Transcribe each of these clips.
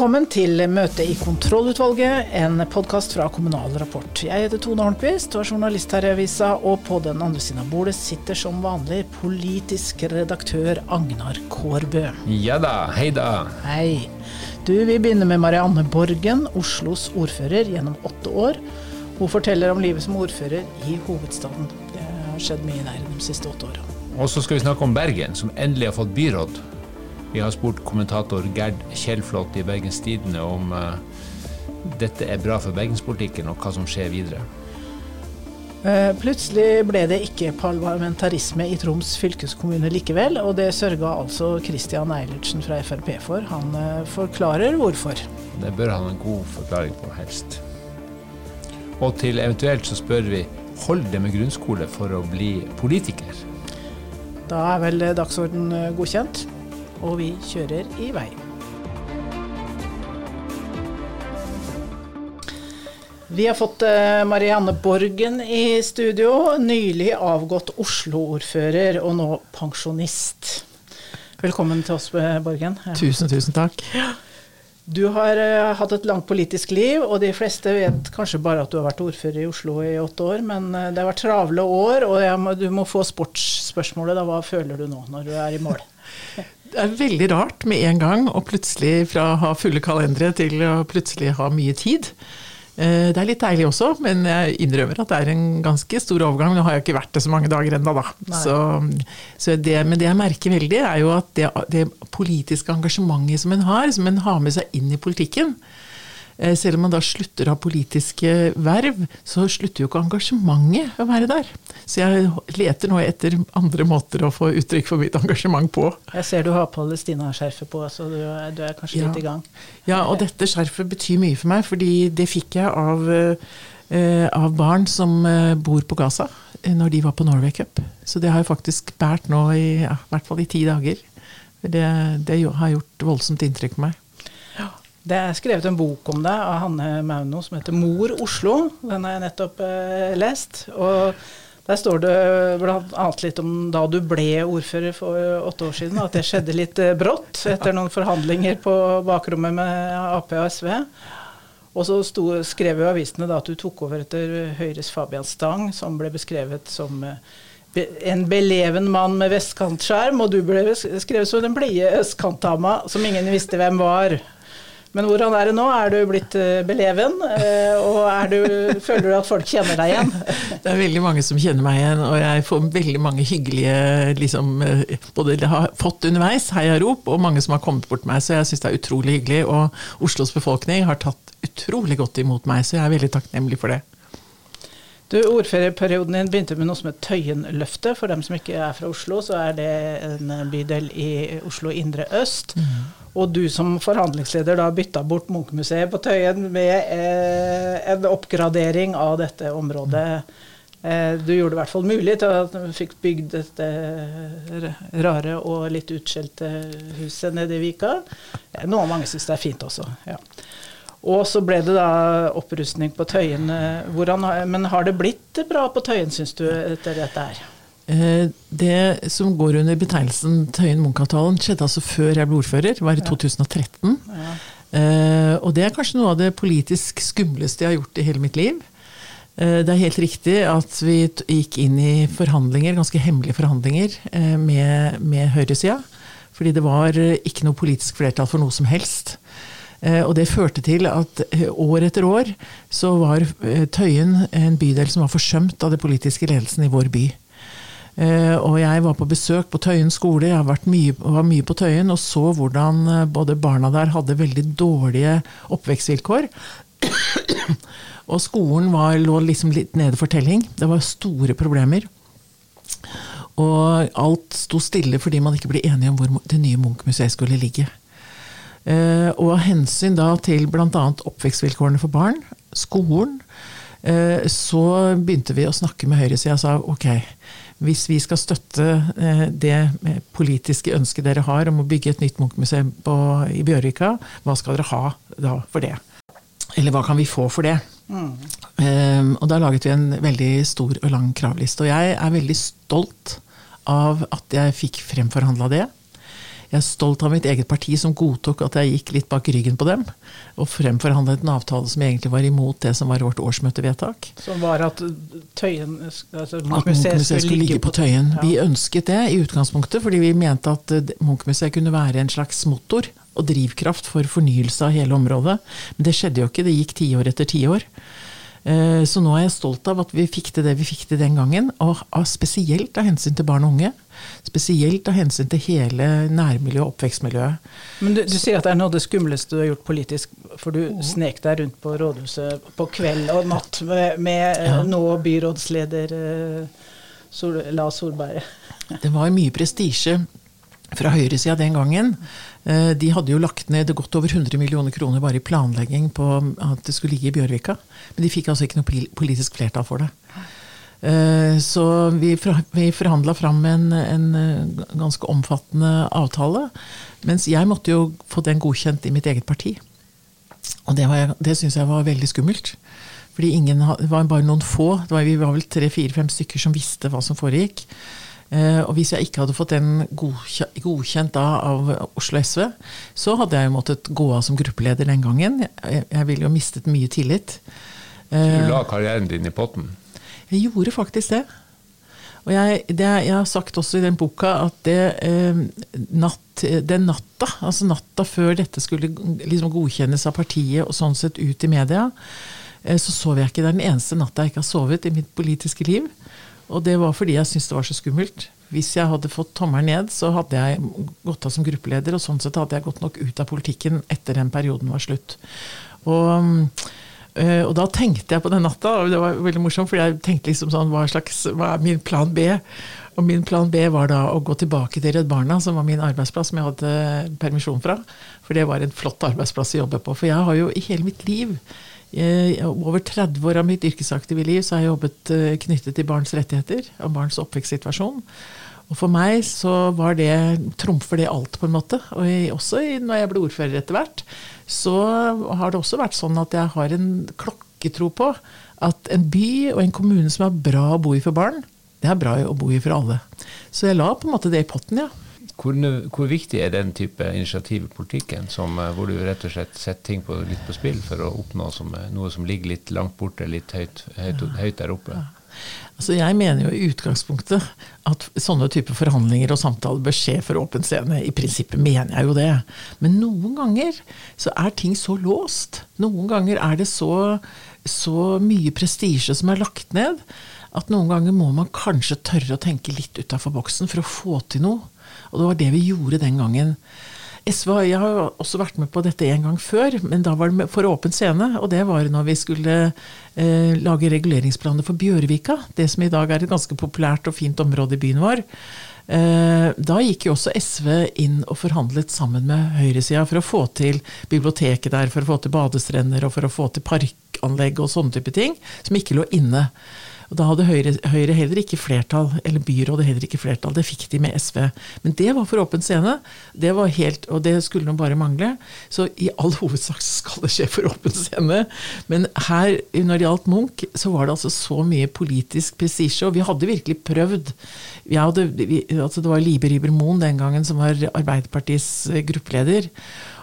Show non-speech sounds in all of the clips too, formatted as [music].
Velkommen til møte i kontrollutvalget, en podkast fra Kommunal Rapport. Jeg heter Tone Holmquist og er journalist her i avisa, og på den andre siden av bordet sitter som vanlig politisk redaktør Agnar Kårbø. Ja da, hei da. Hei. Du, vi begynner med Marianne Borgen, Oslos ordfører gjennom åtte år. Hun forteller om livet som ordfører i hovedstaden. Det har skjedd mye der de siste åtte åra. Og så skal vi snakke om Bergen, som endelig har fått byråd. Vi har spurt kommentator Gerd Kjellflot i Bergens Tidende om uh, dette er bra for bergenspolitikken, og hva som skjer videre. Uh, plutselig ble det ikke parlamentarisme i Troms fylkeskommune likevel, og det sørga altså Christian Eilertsen fra Frp for. Han uh, forklarer hvorfor. Det bør han ha en god forklaring på, helst. Og til eventuelt så spør vi hold det med grunnskole for å bli politiker? Da er vel dagsorden godkjent og vi kjører i vei. Vi har fått eh, Marianne Borgen i studio, nylig avgått Oslo-ordfører og nå pensjonist. Velkommen til oss, eh, Borgen. Tusen, tusen takk. Du har uh, hatt et langt politisk liv, og de fleste vet kanskje bare at du har vært ordfører i Oslo i åtte år, men det har vært travle år, og må, du må få sportsspørsmålet. Da, hva føler du nå når du er i mål? [laughs] Det er veldig rart med en gang å plutselig fra å ha fulle kalendere til å plutselig ha mye tid. Eh, det er litt deilig også, men jeg innrømmer at det er en ganske stor overgang. Nå har jeg ikke vært det så mange dager ennå, da. Så, så det, men det jeg merker veldig, er jo at det, det politiske engasjementet som en har, som en har med seg inn i politikken, selv om man da slutter å ha politiske verv, så slutter jo ikke engasjementet å være der. Så jeg leter nå etter andre måter å få uttrykk for mitt engasjement på. Jeg ser du har palestinaskjerfet på, så du er, du er kanskje ja. litt i gang. Ja, og dette skjerfet betyr mye for meg, fordi det fikk jeg av, eh, av barn som eh, bor på Gaza når de var på Norway Cup. Så det har jeg faktisk båret nå i, ja, i hvert fall i ti dager. Det, det har gjort voldsomt inntrykk på meg. Det er skrevet en bok om det av Hanne Mauno som heter 'Mor Oslo'. Den har jeg nettopp eh, lest. og der står det bl.a. litt om da du ble ordfører for åtte år siden, at det skjedde litt eh, brått etter noen forhandlinger på bakrommet med Ap og SV. Og så sto, skrev jo avisene da at du tok over etter Høyres Fabian Stang, som ble beskrevet som eh, en beleven mann med vestkantskjerm, og du ble skrevet som den blide østkantdama som ingen visste hvem var. Men hvordan er det nå? Er du blitt eh, beleven? Eh, og du, føler du at folk kjenner deg igjen? [laughs] Det er veldig mange som kjenner meg igjen, og jeg får veldig mange hyggelige liksom, eh, Både det har fått underveis heiarop, og mange som har kommet bort til meg, så jeg syns det er utrolig hyggelig. Og Oslos befolkning har tatt utrolig godt imot meg, så jeg er veldig takknemlig for det. Du, Ordførerperioden din begynte med noe som het Tøyenløftet. For dem som ikke er fra Oslo, så er det en bydel i Oslo indre øst. Mm. Og du som forhandlingsleder da bytta bort Munchmuseet på Tøyen med eh, en oppgradering av dette området. Eh, du gjorde det i hvert fall mulig til at du fikk bygd dette rare og litt utskjelte huset nede i Vika. Noe mange syns det er fint også. ja. Og så ble det da opprustning på Tøyen. Hvordan, men har det blitt bra på Tøyen, syns du, etter dette her? Eh, det som går under betegnelsen Tøyen-Munch-avtalen, skjedde altså før jeg ble ordfører. Det var i 2013. Ja. Uh, og det er kanskje noe av det politisk skumleste jeg har gjort i hele mitt liv. Uh, det er helt riktig at vi gikk inn i forhandlinger, ganske hemmelige forhandlinger med, med høyresida. Fordi det var ikke noe politisk flertall for noe som helst. Og det førte til at år etter år så var Tøyen en bydel som var forsømt av det politiske ledelsen i vår by. Eh, og jeg var på besøk på Tøyen skole, jeg mye, var mye på Tøyen og så hvordan eh, både barna der hadde veldig dårlige oppvekstvilkår. og skolen var, lå liksom litt nede for telling. Det var store problemer. Og alt sto stille fordi man ikke ble enige om hvor det nye Munch-museet skulle ligge. Eh, og av hensyn da til bl.a. oppvekstvilkårene for barn, skolen, så begynte vi å snakke med høyresida og sa ok, hvis vi skal støtte eh, det politiske ønsket dere har om å bygge et nytt Munch-museum i Bjørvika, hva skal dere ha da for det? Eller hva kan vi få for det? Mm. Um, og da laget vi en veldig stor og lang kravliste. Og jeg er veldig stolt av at jeg fikk fremforhandla det. Jeg er stolt av mitt eget parti som godtok at jeg gikk litt bak ryggen på dem. Og fremforhandlet en avtale som egentlig var imot det som var vårt årsmøtevedtak. Som var at Tøyen altså Munchmuseet skulle ligge på Tøyen. Ja. Vi ønsket det i utgangspunktet, fordi vi mente at eh, Munchmuseet kunne være en slags motor og drivkraft for fornyelse av hele området. Men det skjedde jo ikke. Det gikk tiår etter tiår. Eh, Så nå er jeg stolt av at vi fikk til det vi fikk til den gangen. Og spesielt av hensyn til barn og unge. Spesielt av hensyn til hele nærmiljøet og oppvekstmiljøet. Men du, du sier at det er noe av det skumleste du har gjort politisk, for du snek deg rundt på rådhuset på kveld og natt med, med eh, Ja. nå byrådsleder eh, Sol La Solberg. Det var mye prestisje fra høyresida den gangen. Eh, De hadde jo lagt ned godt over 100 millioner kroner bare i planlegging på at det skulle ligge i Bjørvika. Men de fikk altså ikke noe politisk flertall for det. Eh, Så vi, forhandla fram en, en eh, ganske omfattende avtale. Mens jeg måtte jo få den godkjent i mitt eget parti. Og det, var det syns jeg var veldig skummelt. Fordi ingen, det var bare noen få, var, vi var vel tre-fire-fem stykker som visste hva som foregikk. Eh, og hvis jeg ikke hadde fått den godkjent, da av Oslo SV, så hadde jeg jo måttet gå av som gruppeleder den gangen. Jeg, ville jo mistet mye tillit. Eh, Du la karrieren din i potten. jeg gjorde faktisk det. Og jeg, det, jeg har sagt også i den boka at det, eh, natt, den natta, altså natta før dette skulle liksom godkjennes av partiet og sånn sett ut i media, eh, så sov jeg ikke. Det er den eneste natta jeg ikke har sovet i mitt politiske liv. Og det var fordi jeg syntes det var så skummelt. Hvis jeg hadde fått tommelen ned, så hadde jeg gått av som gruppeleder, og sånn sett hadde jeg gått nok ut av politikken etter den perioden var slutt. Og Eh, og da tenkte jeg på den natta, og det var veldig morsomt, for jeg tenkte liksom sånn hva, slags, hva er min plan B? Og min plan B var da å gå tilbake til Redd Barna, som var min arbeidsplass som jeg hadde permisjon fra. For det var en flott arbeidsplass å jobbe på. For jeg har jo i hele mitt liv over 30 år av mitt yrkesaktive liv så har jeg jobbet eh, knyttet til barns rettigheter og barns oppvekstsituasjon. Og for meg så var det, trumfer det alt, på en måte. Og jeg, også når jeg ble ordfører etter hvert, så har det også vært sånn at jeg har en klokketro på at en by og en kommune som er bra å bo i for barn, det er bra å bo i for alle. Så jeg la på en måte det i potten, ja. Hvor, hvor viktig er den type initiativ i politikken, som, eh, hvor du rett og slett setter ting på, litt på spill for å oppnå som, eh, noe som ligger litt langt borte, litt høyt, høyt, høyt der oppe? Altså jeg mener jo i utgangspunktet at sånne typer forhandlinger og samtaler bør skje for åpen scene. I prinsippet mener jeg jo det. Men noen ganger så er ting så låst. Noen ganger er det så, så mye prestisje som er lagt ned, at noen ganger må man kanskje tørre å tenke litt utafor boksen for å få til noe. Og det var det vi gjorde den gangen. SV, Jeg har også vært med på dette en gang før, men da var det for åpen scene. Og det var når vi skulle eh, lage reguleringsplaner for Bjørvika. Det som i dag er et ganske populært og fint område i byen vår. Eh, da gikk jo også SV inn og forhandlet sammen med høyresida for å få til biblioteket der, for å få til badestrender og for å få til parkanlegg og sånne type ting, som ikke lå inne. Og Da hadde Høyre, Høyre heller ikke flertall, eller byrådet heller ikke flertall. Det fikk de med SV. Men det var for åpen scene. Det var helt, Og det skulle nå bare mangle. Så i all [laughs] hovedsak skal det skje for åpen scene. Men her, når det gjaldt Munch, så var det altså så mye politisk prestisje. Og vi hadde virkelig prøvd. Hadde, vi, altså det var Libe Riber-Moen den gangen som var Arbeiderpartiets gruppeleder.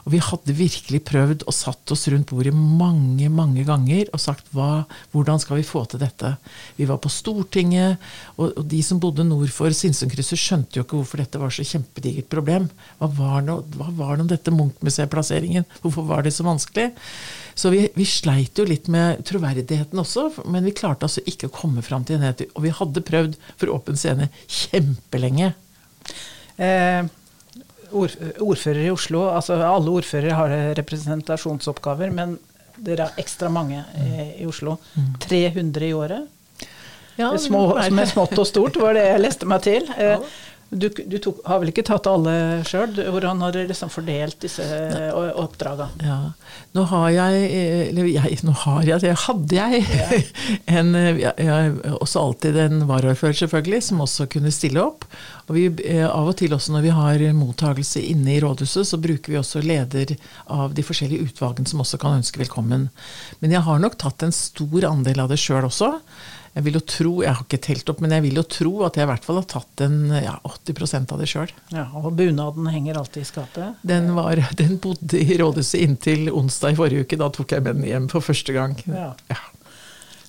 Og vi hadde virkelig prøvd og satt oss rundt bordet mange mange ganger og sagt hva, hvordan skal vi få til dette. Vi var på Stortinget, og, og de som bodde nord for Sinsenkrysset, skjønte jo ikke hvorfor dette var så kjempedigert problem. Hva var det, hva var nå dette Munch-museet-plasseringen? Hvorfor var det så vanskelig? Så vi, vi sleit jo litt med troverdigheten også, men vi klarte altså ikke å komme fram til enighet. Og vi hadde prøvd for åpen scene kjempelenge. Eh, ordfører i Oslo, altså alle ordførere har representasjonsoppgaver, men dere har ekstra mange i, i Oslo. 300 i året. Ja, Små, med smått og stort, var det jeg leste meg til. Eh, Du, du tok, har vel ikke tatt alle sjøl? Hvordan har dere liksom fordelt disse eh, oppdraga? Ja. Nå har jeg Eller jeg, nå har jeg det hadde jeg [laughs] en, eh, jeg, jeg, også alltid en varaordfører, selvfølgelig, som også kunne stille opp. Og vi, eh, av og til også når vi har mottagelse inne i rådhuset, så bruker vi også leder av de forskjellige utvalgene som også kan ønske velkommen. Men jeg har nok tatt en stor andel av det sjøl også. Jeg vil jo tro, jeg har ikke telt opp, men jeg vil jo tro at jeg i hvert fall har tatt en ja, 80% av det sjøl. Ja, og bunaden henger alltid i skapet? Den, var, den bodde i rådhuset inntil onsdag i forrige uke. Da tok jeg med den hjem for første gang. Ja. ja.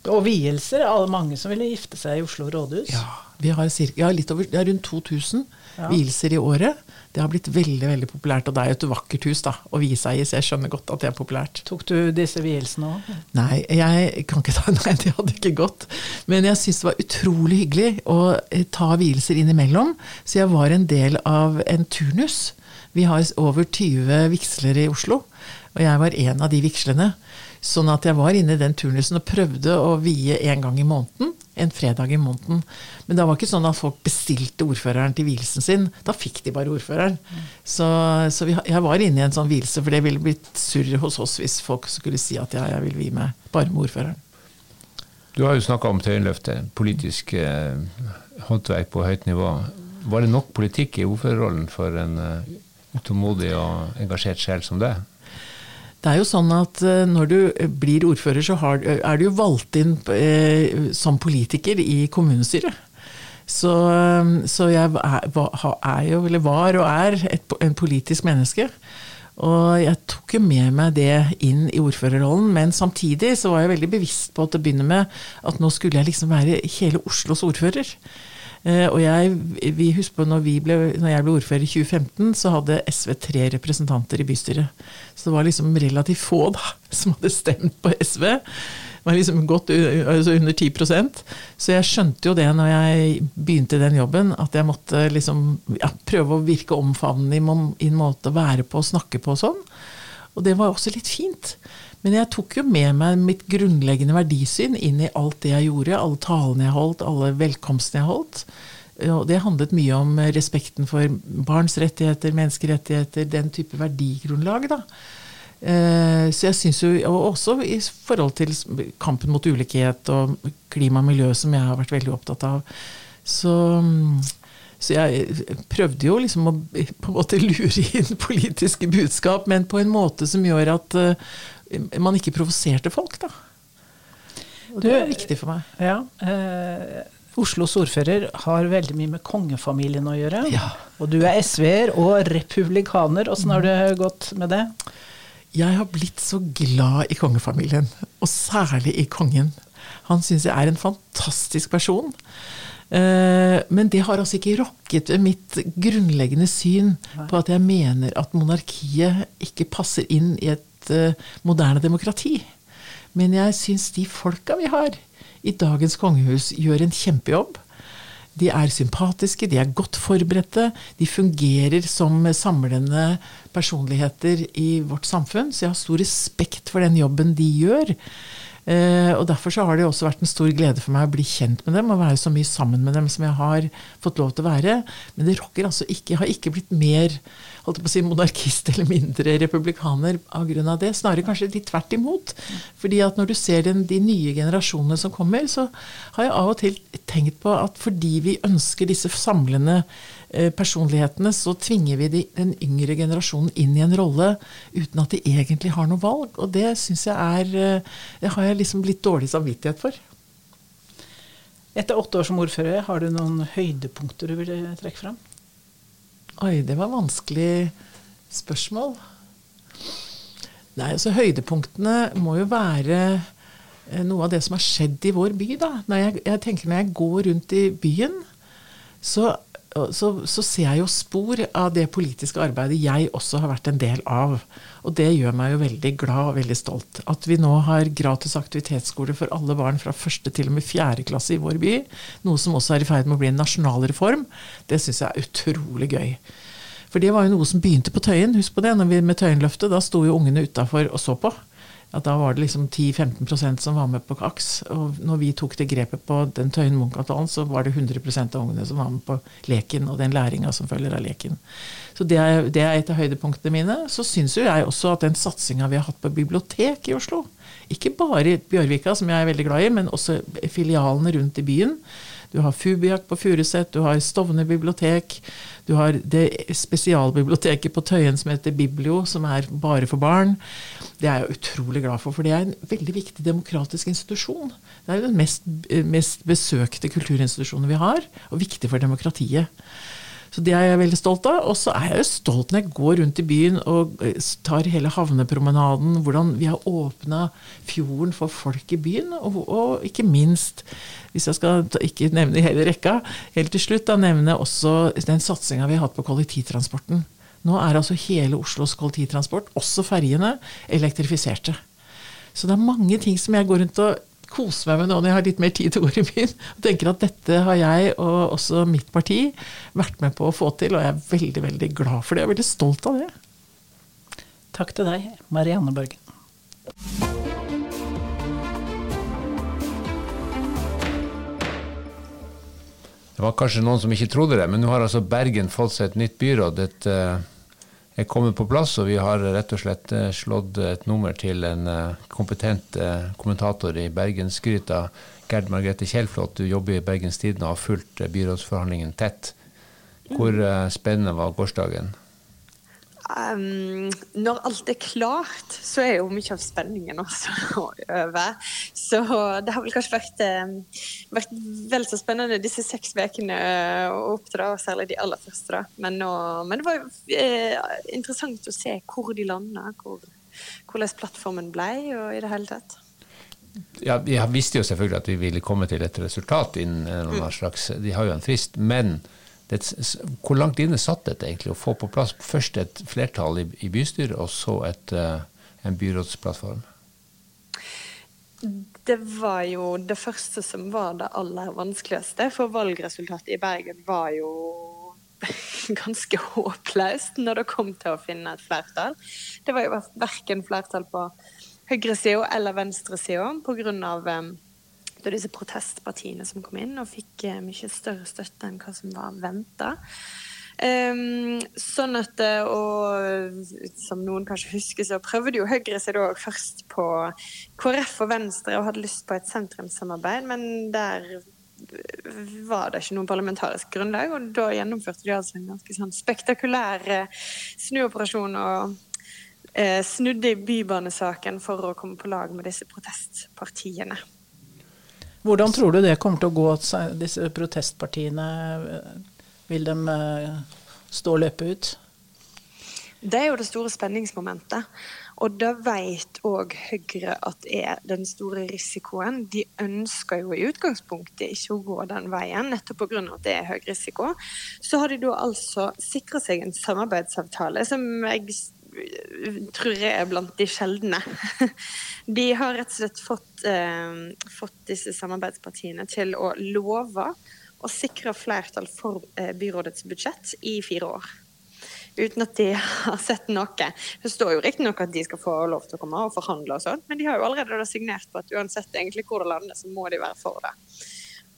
Og vielser? Er mange som ville gifte seg i Oslo rådhus? Ja, vi har, cirka, ja, litt over, det er rundt 2000 ja. vielser i året. Det har blitt veldig veldig populært. Og det er jo et vakkert hus da, å vie seg i, så jeg skjønner godt at det er populært. Tok du disse vielsene òg? Nei, jeg kan ikke ta, [laughs] nei, det hadde ikke gått. Men jeg syns det var utrolig hyggelig å eh, ta vielser innimellom. Så jeg var en del av en turnus. Vi har over 20 vigslere i Oslo, og jeg var en av de vigslene. Sånn at jeg var inne i den turnusen og prøvde å vie en gang i måneden. En fredag i måneden. Men det var ikke sånn at folk bestilte ordføreren til vielsen sin. Da fikk de bare ordføreren. Så, så vi, jeg var inne i en sånn vielse, for det ville blitt surr hos oss hvis folk skulle si at ja, jeg vil vie meg bare med ordføreren. Du har jo snakka om Tøyenløftet, politisk eh, håndverk på høyt nivå. Var det nok politikk i ordførerrollen for en uh, utålmodig og engasjert sjel som det? Det er jo sånn at eh, når du blir ordfører, så har, er du jo valgt inn eh, som politiker i kommunestyret. Så, eh, så jeg er, er, jo, eller var og er, et, en politisk menneske. Og jeg tok jo med meg det inn i ordførerrollen, men samtidig så var jeg veldig bevisst på at det begynner med at nå skulle jeg liksom være hele Oslos ordfører. Eh, og jeg, vi husker på når, ble, når, jeg ble ordfører i 2015, så hadde SV tre representanter i bystyret. Så det var liksom relativt få da, som hadde stemt på SV. Det var liksom godt altså under 10% Så jeg skjønte jo det når jeg begynte den jobben, at jeg måtte liksom, ja, prøve å virke omfavnende i en måte å være på og snakke på og sånn. Og det var også litt fint. Men jeg tok jo med meg mitt grunnleggende verdisyn inn i alt det jeg gjorde. Alle talene jeg holdt, alle velkomstene jeg holdt. Og det handlet mye om respekten for barns rettigheter, menneskerettigheter, den type verdigrunnlag. da. Eh, så jeg synes jo, og Også i forhold til kampen mot ulikhet og klima og miljø, som jeg har vært veldig opptatt av. Så, så jeg prøvde jo liksom å på en måte lure inn politiske budskap, men på en måte som gjør at man ikke provoserte folk, da. Og det er viktig for meg. Ja, eh, Oslos ordfører har veldig mye med kongefamilien å gjøre. Ja. Og du er SV-er og republikaner. Åssen har det gått med det? Jeg har blitt så glad i kongefamilien, og særlig i kongen. Han syns jeg er en fantastisk person. Eh, men det har altså ikke rokket ved mitt grunnleggende syn på at jeg mener at monarkiet ikke passer inn i et Eh, moderne demokrati. Men jeg syns de folka vi har i dagens kongehus, gjør en kjempejobb. De er sympatiske, de er godt forberedte, de fungerer som samlende personligheter i vårt samfunn. Så jeg har stor respekt for den jobben de gjør. Eh, og Derfor så har det også vært en stor glede for meg å bli kjent med dem og være så mye sammen med dem som jeg har fått lov til å være. Men det rokker altså ikke. Jeg har ikke blitt mer holdt på å si, monarkist eller mindre republikaner av grunn av det. Snarere kanskje litt tvert imot. Fordi at når du ser den, de nye generasjonene som kommer, så har jeg av og til tenkt på at fordi vi ønsker disse samlende personlighetene, så tvinger vi de, den yngre generasjonen inn i en rolle uten at de egentlig har noe valg. Og det syns jeg er eh, Det har jeg liksom litt dårlig samvittighet for. Etter åtte år som ordfører, har du noen høydepunkter du vil trekke fram? Oi, det var vanskelig spørsmål. Nei, altså Høydepunktene må jo være eh, noe av det som har skjedd i vår by. da. Når jeg, jeg tenker når jeg går rundt i byen, så så, så, ser jeg jo spor av det politiske arbeidet jeg også har vært en del av. Og det gjør meg jo veldig glad og veldig stolt. At vi nå har gratis aktivitetsskole for alle barn fra første til og med fjerde klasse i vår by, noe som også er i ferd med å bli en nasjonal reform, det syns jeg er utrolig gøy. For det var jo noe som begynte på Tøyen. Husk på det, når vi med Tøyenløftet, da sto jo ungene utafor og så på at da var det liksom 10-15% som var med på KAKS. Og når vi tok det grepet på den Tøyen Munch-avtalen, så var det 100% av ungene som var med på leken, og den læringa som følger av leken. Så det er, det er et av høydepunktene mine. Så syns jo jeg også at den satsinga vi har hatt på bibliotek i Oslo, ikke bare i Bjørvika, som jeg er veldig glad i, men også filialene rundt i byen, Du har Fubiak på Furuset, du har Stovner bibliotek. Du har det spesialbiblioteket på Tøyen som heter Biblio, som er bare for barn. Det er jeg utrolig glad for, for det er en veldig viktig demokratisk institusjon. Det er den mest, mest besøkte kulturinstitusjonen vi har, og viktig for demokratiet. Så det er jeg veldig stolt av. Og så er jeg jo stolt når jeg går rundt i byen og eh, tar hele havnepromenaden, hvordan vi har åpna fjorden for folk i byen, og, og, ikke minst, hvis jeg skal ikke nevne hele rekka, helt til slutt da nevne også den satsinga vi har hatt på kollektivtransporten. Nå er altså hele Oslos kollektivtransport, også ferjene, elektrifiserte. Så det er mange ting som jeg går rundt og koser meg med nå når jeg har litt mer tid til i byen. Og tenker at dette har jeg og også mitt parti vært med på å få til, og jeg er veldig, veldig glad for det. Jeg er veldig stolt av det. Takk til deg, Marianne Børgen. Det var kanskje noen som ikke trodde det, men nå har altså Bergen fått seg et nytt byråd. Et, er kommet på plass, og vi har rett og slett eh, slått et nummer til en eh, kompetent eh, kommentator i Bergensgryta. Gerd Margrethe Kjellflot, du jobber i Bergens Tidende og har fulgt byrådsforhandlingen tett. Hvor spennende var gårsdagen? Um, når alt er klart, så er jo mye av spenningen også [laughs] over. Så det har vel kanskje vært, vært vel så spennende disse seks ukene opp til, og særlig de aller første. Da. Men, nå, men det var uh, interessant å se hvor de landa, hvor, hvordan plattformen ble, og i det hele tatt. Ja, Vi visste jo selvfølgelig at vi ville komme til et resultat innen noen mm. slags De har jo en frist, men det, hvor langt inne satt dette egentlig, å få på plass først et flertall i, i bystyret, og så et, uh, en byrådsplattform? Det var jo det første som var det aller vanskeligste. For valgresultatet i Bergen var jo [laughs] ganske håpløst når det kom til å finne et flertall. Det var jo verken flertall på høyresida eller venstresida pga. Av disse protestpartiene som kom inn og fikk eh, mye større støtte enn hva som var venta. Um, ehm, sånn at, eh, og Som noen kanskje husker, så prøvde jo Høyre seg da først på KrF og Venstre og hadde lyst på et sentrumssamarbeid, men der var det ikke noe parlamentarisk grunnlag. Og da gjennomførte de altså en ganske sånn spektakulær eh, snuoperasjon og eh, snudde i bybanesaken for å komme på lag med disse protestpartiene. Hvordan tror du det kommer til å gå, disse protestpartiene? Vil de eh, stå og løpe ut? Det er jo det store spenningsmomentet. Og det vet òg Høyre at er den store risikoen. De ønsker jo i utgangspunktet ikke å gå den veien, nettopp pga. at det er høy risiko. Så har de da altså sikra seg en samarbeidsavtale som jeg tror jeg er blant de sjeldne. [laughs] De har rett og slett fått, eh, fått disse samarbeidspartiene til å love å sikre flertall for eh, byrådets budsjett i fire år. Uten at de [laughs] har sett noe. Det står jo riktignok at de skal få lov til å komme og forhandle, og sånt, men de har jo allerede signert på at uansett egentlig hvor det lander, så må de være for det.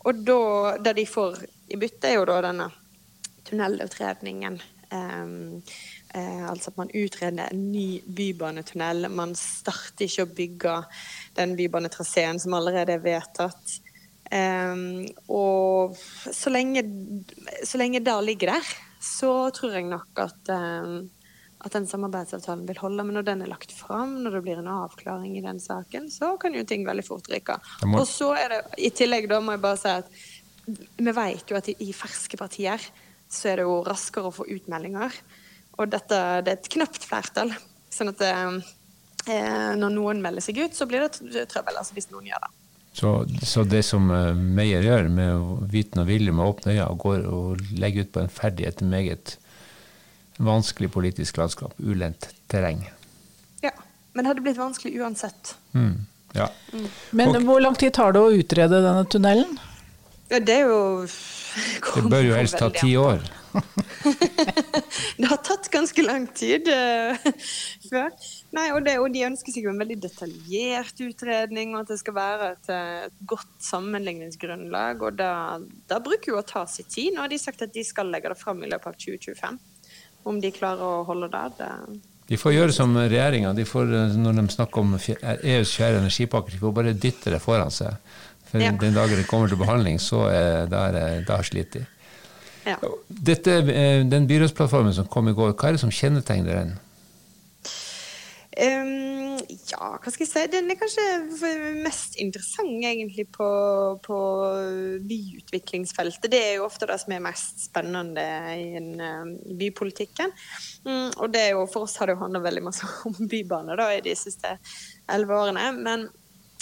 Og da, det de får i bytte, er jo da denne tunnelutredningen. Um, Eh, altså at man utreder en ny bybanetunnel. Man starter ikke å bygge den bybanetraseen som allerede er vedtatt. Eh, og så lenge, så lenge det ligger der, så tror jeg nok at, eh, at den samarbeidsavtalen vil holde. Men når den er lagt fram, når det blir en avklaring i den saken, så kan jo ting veldig fort ryke. Og så er det i tillegg, da må jeg bare si at vi vet jo at i, i ferske partier så er det jo raskere å få utmeldinger. Og dette det er et knapt flertall. Sånn at eh, eh, når noen melder seg ut, så blir det trøbbel. altså hvis noen gjør det. Så, så det som uh, Meyer gjør, med viten og vilje, med åpne øyne, går og legger ut på en ferdig etter meget vanskelig politisk landskap, ulendt terreng. Ja, men det hadde blitt vanskelig uansett. Mm, ja. Mm. Men og, hvor lang tid tar det å utrede denne tunnelen? Ja, det er jo Det bør jo helst ta ti år. [laughs] det har tatt ganske lang tid uh, før. Nei, og, det, og, de ønsker seg jo en veldig detaljert utredning, og at det skal være et, eh, et godt sammenligningsgrunnlag. Og da, da, bruker jo å ta sin tid. Nå har de sagt at de skal legge det fram i løpet av 2025. Om de klarer å holde det, det de får gjøre som regjeringa. De får, eh, når de snakker om EUs fjerde energipakke, de får bare dytte det foran seg. For Ja. den dagen det kommer til behandling, så er der, der sliter de. Ja. Dette, eh, den byrådsplattformen som kom i går, hva er det som kjennetegner den? Um, ja, hva skal jeg si. Den er kanskje mest interessant egentlig på, på byutviklingsfeltet. Det er jo ofte det som er mest spennende i, en, eh, i bypolitikken. Um, og det er jo, for oss har det jo handla veldig masse [laughs] om bybane da, i de siste elleve årene. Men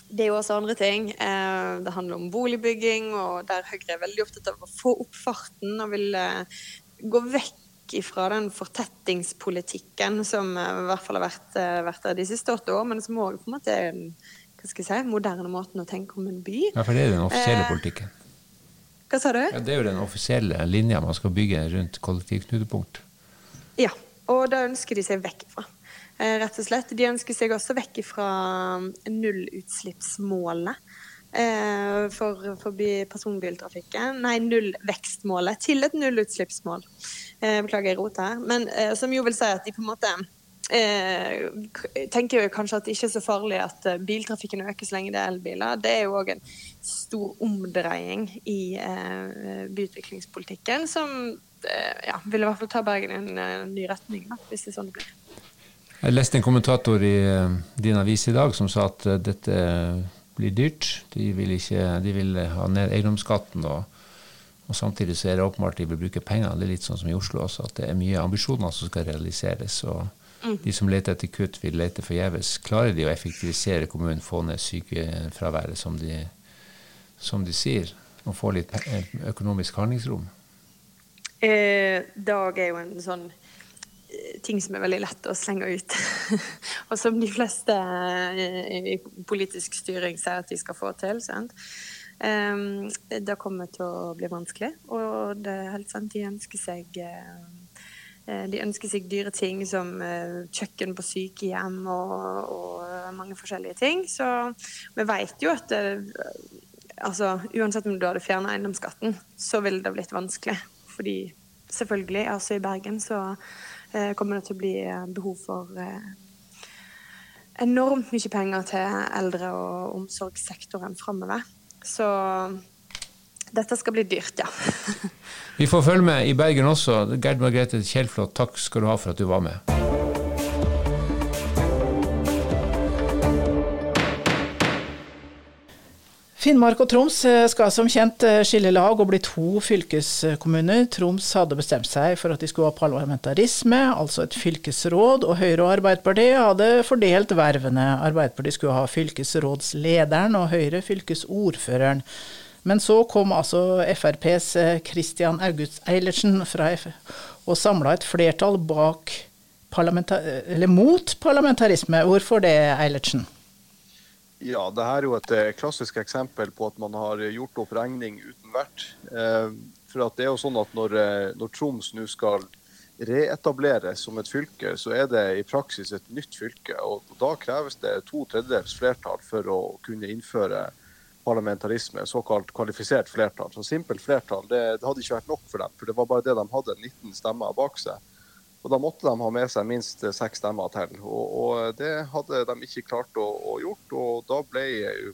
det er jo også andre ting. Eh, det handler om boligbygging, og der Høyre er veldig opptatt av å få opp farten og vil eh, gå vekk fra den fortettingspolitikken som eh, i hvert fall har vært, vært der de siste åtte år, men som òg på en måte er den hva skal jeg si, moderne måten å tenke om en by. Ja, for det er jo den offisielle Eh, politikken. Hva sa du? Ja, det er jo den offisielle linja man skal bygge rundt kollektivknutepunkt. Ja, og da ønsker de seg vekk fra. Eh, rett og slett. De ønsker seg også vekk fra nullutslippsmålet eh, for, for personbiltrafikken. Nei, nullvekstmålet til et nullutslippsmål. Eh, beklager, jeg roter her. Men som jo vil si at de på en måte tenker jo kanskje at det ikke er så farlig at biltrafikken øker så lenge det er elbiler. Det er jo òg en stor omdreiing i byutviklingspolitikken som ja, vil i hvert fall ta Bergen i en ny retning, hvis det er sånn det blir. Jeg leste en kommentator i eh, din avis i dag som sa at eh, dette blir dyrt. De vil, ikke, de vil ha ned eiendomsskatten, og, og samtidig så er det åpenbart de vil bruke pengene. Det er litt sånn som i Oslo også, at det er mye ambisjoner som skal realiseres. og De som leter etter kutt, vil lete forgjeves. Klarer de å effektivisere kommunen, få ned sykefraværet, som de, som de sier, og få litt økonomisk handlingsrom? Eh, Dag er jo en sånn eh, ting som er veldig lett å slenge ut. [laughs] og som de fleste eh, i politisk styring sier at de skal få til. sant? Um, det kommer til å bli vanskelig, og det er helt sant. De ønsker seg eh, eh, de ønsker seg dyre ting som eh, kjøkken på sykehjem og, og mange forskjellige ting. Så vi vet jo at eh, altså, uansett om du hadde fjerna eiendomsskatten, så ville det blitt vanskelig. Fordi selvfølgelig, altså i Bergen, så eh, kommer det til å bli eh, behov for eh, enormt mye penger til eldre- og omsorgssektoren framover. Så dette skal bli dyrt, ja. [laughs] Vi får følge med i Bergen også. Gerd Margrethe Kjellflot, takk skal du ha for at du var med. Finnmark og Troms eh, skal som kjent eh, skille lag og bli to fylkeskommuner. Troms hadde bestemt seg for at de skulle ha parlamentarisme, altså et fylkesråd, og Høyre og Arbeiderpartiet hadde fordelt vervene. Arbeiderpartiet skulle ha fylkesrådslederen og Høyre fylkesordføreren. Men så kom altså FrPs eh, Christian August Eilertsen fra F og samla et flertall bak parlamenta eller mot parlamentarisme. Hvorfor det, Eilertsen? Ja, det her er jo et eh, klassisk eksempel på at man har gjort opp regning uten vert. Eh, For at det er jo sånn at når, eh, når Troms nå skal reetableres som et fylke, så er det i praksis et nytt fylke. Og da kreves det to tredjedels flertall for å kunne innføre parlamentarisme, såkalt kvalifisert flertall. Så simpelt flertall det, det hadde ikke vært nok for dem, for det var bare det de hadde, 19 stemmer bak seg. Og Da måtte de ha med seg minst eh, seks stemmer til. Og, og Det hadde de ikke klart å, å gjort. og Da ble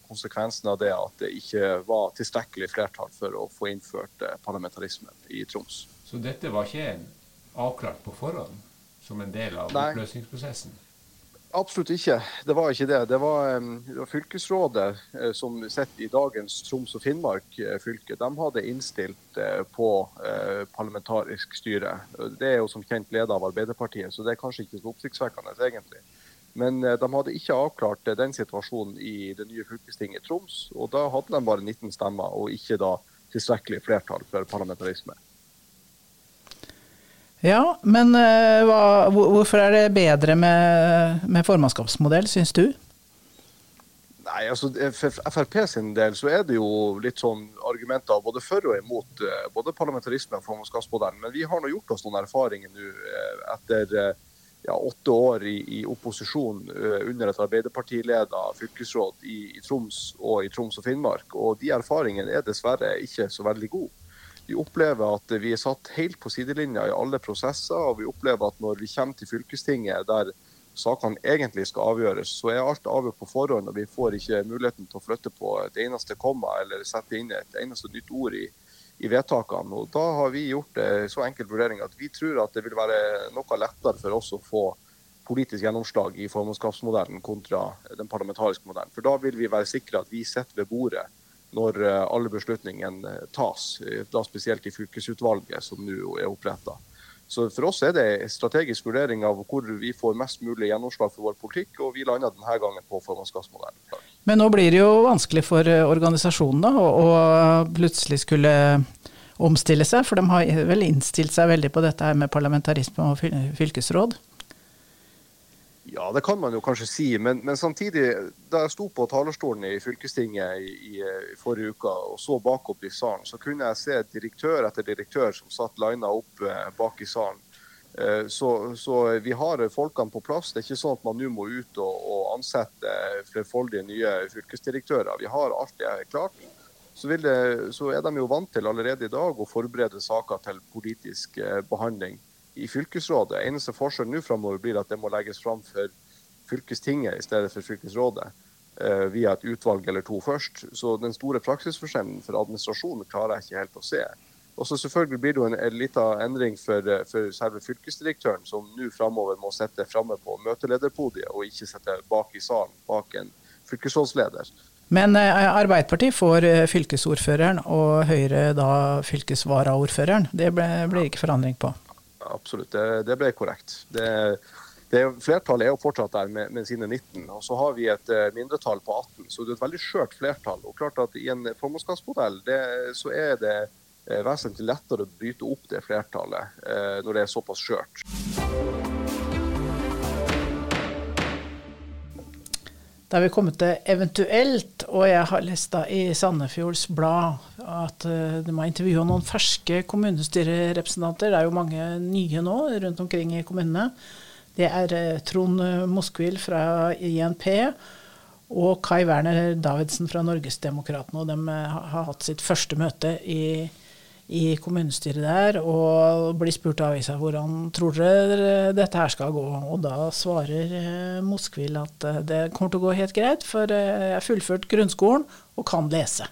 konsekvensen av det at det ikke var tilstrekkelig flertall for å få innført eh, parlamentarismen i Troms. Så dette var ikke avklart på forhånd som en del av Nei. oppløsningsprosessen? Absolutt ikke. Det var ikke det. Det var, det var fylkesrådet eh, som sitter i dagens Troms og Finnmark eh, fylke. De hadde innstilt eh, på parlamentarisk styre. Det er jo som kjent ledet av Arbeiderpartiet, så det er kanskje ikke så oppsiktsvekkende egentlig. Men de hadde ikke avklart den situasjonen i det nye fylkestinget i Troms. Og da hadde de bare 19 stemmer, og ikke da tilstrekkelig flertall for parlamentarisme. Ja, men eh, hva, hvorfor er det bedre med, med formannskapsmodell, syns du? Nei, altså For Frp sin del så er det jo litt sånn argumenter både for og imot eh, både parlamentarisme og formannskapsmodellen. Men vi har nå gjort oss noen erfaringer nå eh, etter ja, åtte år i, i opposisjon under et Arbeiderpartileda fylkesråd i, i Troms og i Troms og Finnmark. Og de erfaringene er dessverre ikke så veldig gode. Vi opplever at vi er satt helt på sidelinja i alle prosesser, og vi opplever at når vi kommer til fylkestinget der sakene egentlig skal avgjøres, så er alt avgjort på forhånd, og vi får ikke muligheten til å flytte på et eneste komma eller sette inn et eneste nytt ord i, i vedtakene. Og Da har vi gjort en så enkel vurdering at vi tror at det vil være noe lettere for oss å få politisk gjennomslag i formannskapsmodellen kontra den parlamentariske modellen. For da vil vi være sikre at vi sitter ved bordet når eh, alle beslutningene tas, da spesielt i fylkesutvalget som nå er oppretta. Så For oss er det en strategisk vurdering av hvor vi får mest mulig gjennomslag for vår politikk, og vi landa denne gangen på formannskapsmodellen. Men nå blir det jo vanskelig for organisasjonene organisasjonen å, plutselig skulle omstille seg, for de har vel innstilt seg veldig på dette her med parlamentarisme og fylkesråd? Ja, det kan man jo kanskje si. Men, men, samtidig, da jeg sto på talerstolen i fylkestinget i, i, forrige uke og så bakopp i salen, så kunne jeg se direktør etter direktør som satt lina opp eh, bak i salen. Eh, så, så, vi har folkene på plass. Det er ikke sånn at man nå må ut og, og ansette flerfoldige nye fylkesdirektører. Vi har alt det klart. Så, det, så, er de jo vant til allerede i dag å forberede saker til politisk eh, behandling i fylkesrådet. Eneste forskjell nå framover blir at det må legges fram for fylkestinget i stedet for fylkesrådet. Eh, via et utvalg eller to først. Så den store praksisforskjellen for administrasjonen klarer jeg ikke helt å se. Og så selvfølgelig blir det jo en, en liten endring for, eh, for, selve fylkesdirektøren, som nå framover må sitte framme på møtelederpodiet og ikke sitte bak i salen bak en fylkesrådsleder. Men eh, Arbeiderpartiet får eh, fylkesordføreren, og Høyre da fylkesvaraordføreren. Det blir ikke forandring på? Absolutt. Det, det ble korrekt. Det, det, flertallet er jo fortsatt der med, med, sine 19. og Så har vi et uh, mindretall på 18, så det er et veldig skjørt flertall. og klart at I en formannskapsmodell så er det uh, vesentlig lettere å bryte opp det flertallet uh, når det er såpass skjørt. Da er vi kommet til eventuelt, og jeg har lest da i Sandefjords Blad at uh, de har intervjua noen ferske kommunestyrerepresentanter. Det er jo mange nye nå rundt omkring i kommunene. Det er uh, Trond Moskvil fra INP og Kai Werner Davidsen fra Norgesdemokratene. Og de uh, har hatt sitt første møte i i kommunestyret der og blir spurt av avisa hvordan tror dere dette her skal gå. Og da svarer eh, Moskvil at eh, det kommer til å gå helt greit, for eh, jeg har fullført grunnskolen og kan lese.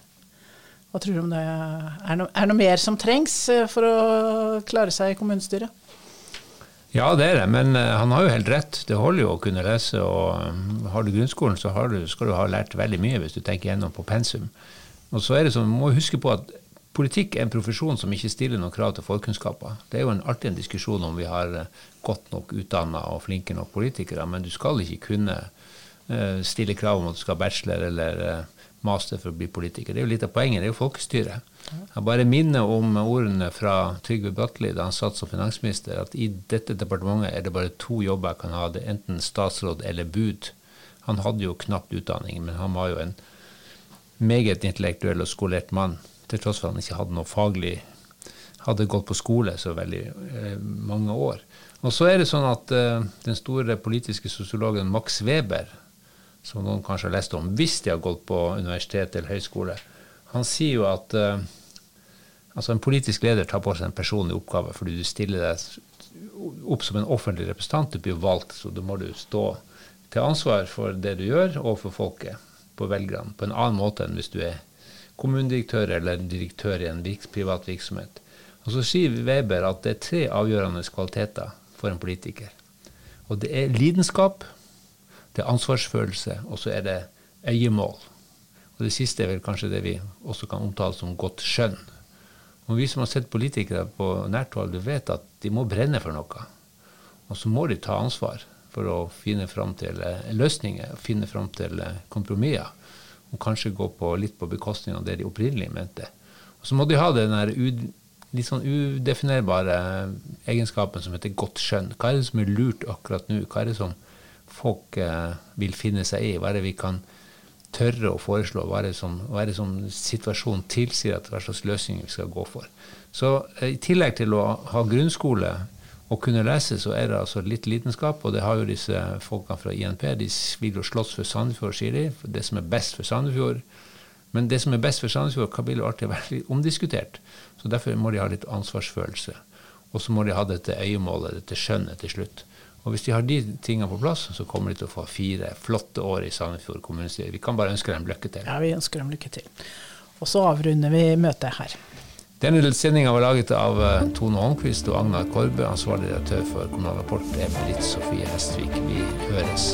Hva tror du om det er noe, er noe mer som trengs for å klare seg i kommunestyret? Ja, det er det, men han har jo helt rett. Det holder jo å kunne lese. og Har du grunnskolen, så du, skal du ha lært veldig mye hvis du tenker gjennom på pensum. Og så er det sånn, må huske på at Politikk er en profesjon som ikke stiller noen krav til forkunnskaper. Det er jo en, alltid en diskusjon om vi har eh, godt nok utdanna og flinke nok politikere, men du skal ikke kunne uh, stille krav om at du skal ha bachelor eller uh, master for å bli politiker. Det er jo litt av poenget, det er jo folkestyret. Jeg bare minner om ordene fra Trygve Bratteli da han satt som finansminister, at i dette departementet er det bare to jobber jeg kan ha, det er enten statsråd eller bud. Han hadde jo knapt utdanning, men han var jo en meget intellektuell og skolert mann til tross for at han ikke hadde noe faglig hadde gått på skole så veldig eh, mange år. Og så er det sånn at eh, den store politiske sosiologen Max Weber, som noen kanskje har lest om, hvis de har gått på universitet eller høyskole, han sier jo at eh, altså en politisk leder tar på seg en personlig oppgave fordi du stiller deg opp som en offentlig representant. Du blir valgt, så da må du stå til ansvar for det du gjør og for folket, på velgerne, på en annen måte enn hvis du er kommunedirektør eller direktør i en privat virksomhet. Og Så sier Weber at det er tre avgjørende kvaliteter for en politiker. Og Det er lidenskap, det er ansvarsfølelse, og så er det øyemål. Og Det siste er vel kanskje det vi også kan omtale som godt skjønn. Og Vi som har sett politikere på nært hold, vet at de må brenne for noe. Og så må de ta ansvar for å finne fram til eh, løsninger, finne fram til eh, kompromisser og kanskje gå på, litt på bekostning av det de opprinnelig mente. Og så må de ha den litt sånn udefinerbare egenskapen som heter godt skjønn. Hva er det som er lurt akkurat nå? Hva er det som folk eh, vil finne seg i? Hva er det vi kan tørre å foreslå? Hva er det som, er det som situasjonen tilsier at hva slags løsninger vi skal gå for? Så eh, i tillegg til å ha grunnskole å kunne lese, så er det altså litt lidenskap. Og det har jo disse folkene fra INP. De vil jo slåss for Sandefjord, sier de. For det som er best for Sandefjord. Men det som er best for Sandefjord, kan bli alltid veldig omdiskutert. Så derfor må de ha litt ansvarsfølelse. Og så må de ha dette øyemålet, dette skjønnet til slutt. Og hvis de har de tingene på plass, så kommer de til å få fire flotte år i Sandefjord kommunestyre. Vi kan bare ønske dem lykke til. Ja, vi ønsker dem lykke til. Og så avrunder vi møtet her. Denne sendinga var laget av eh, Tone Holmquist og Agnar Korbe. Ansvarlig redaktør for Kommunal Rapport er Britt Sofie Hestvik. Vi høres.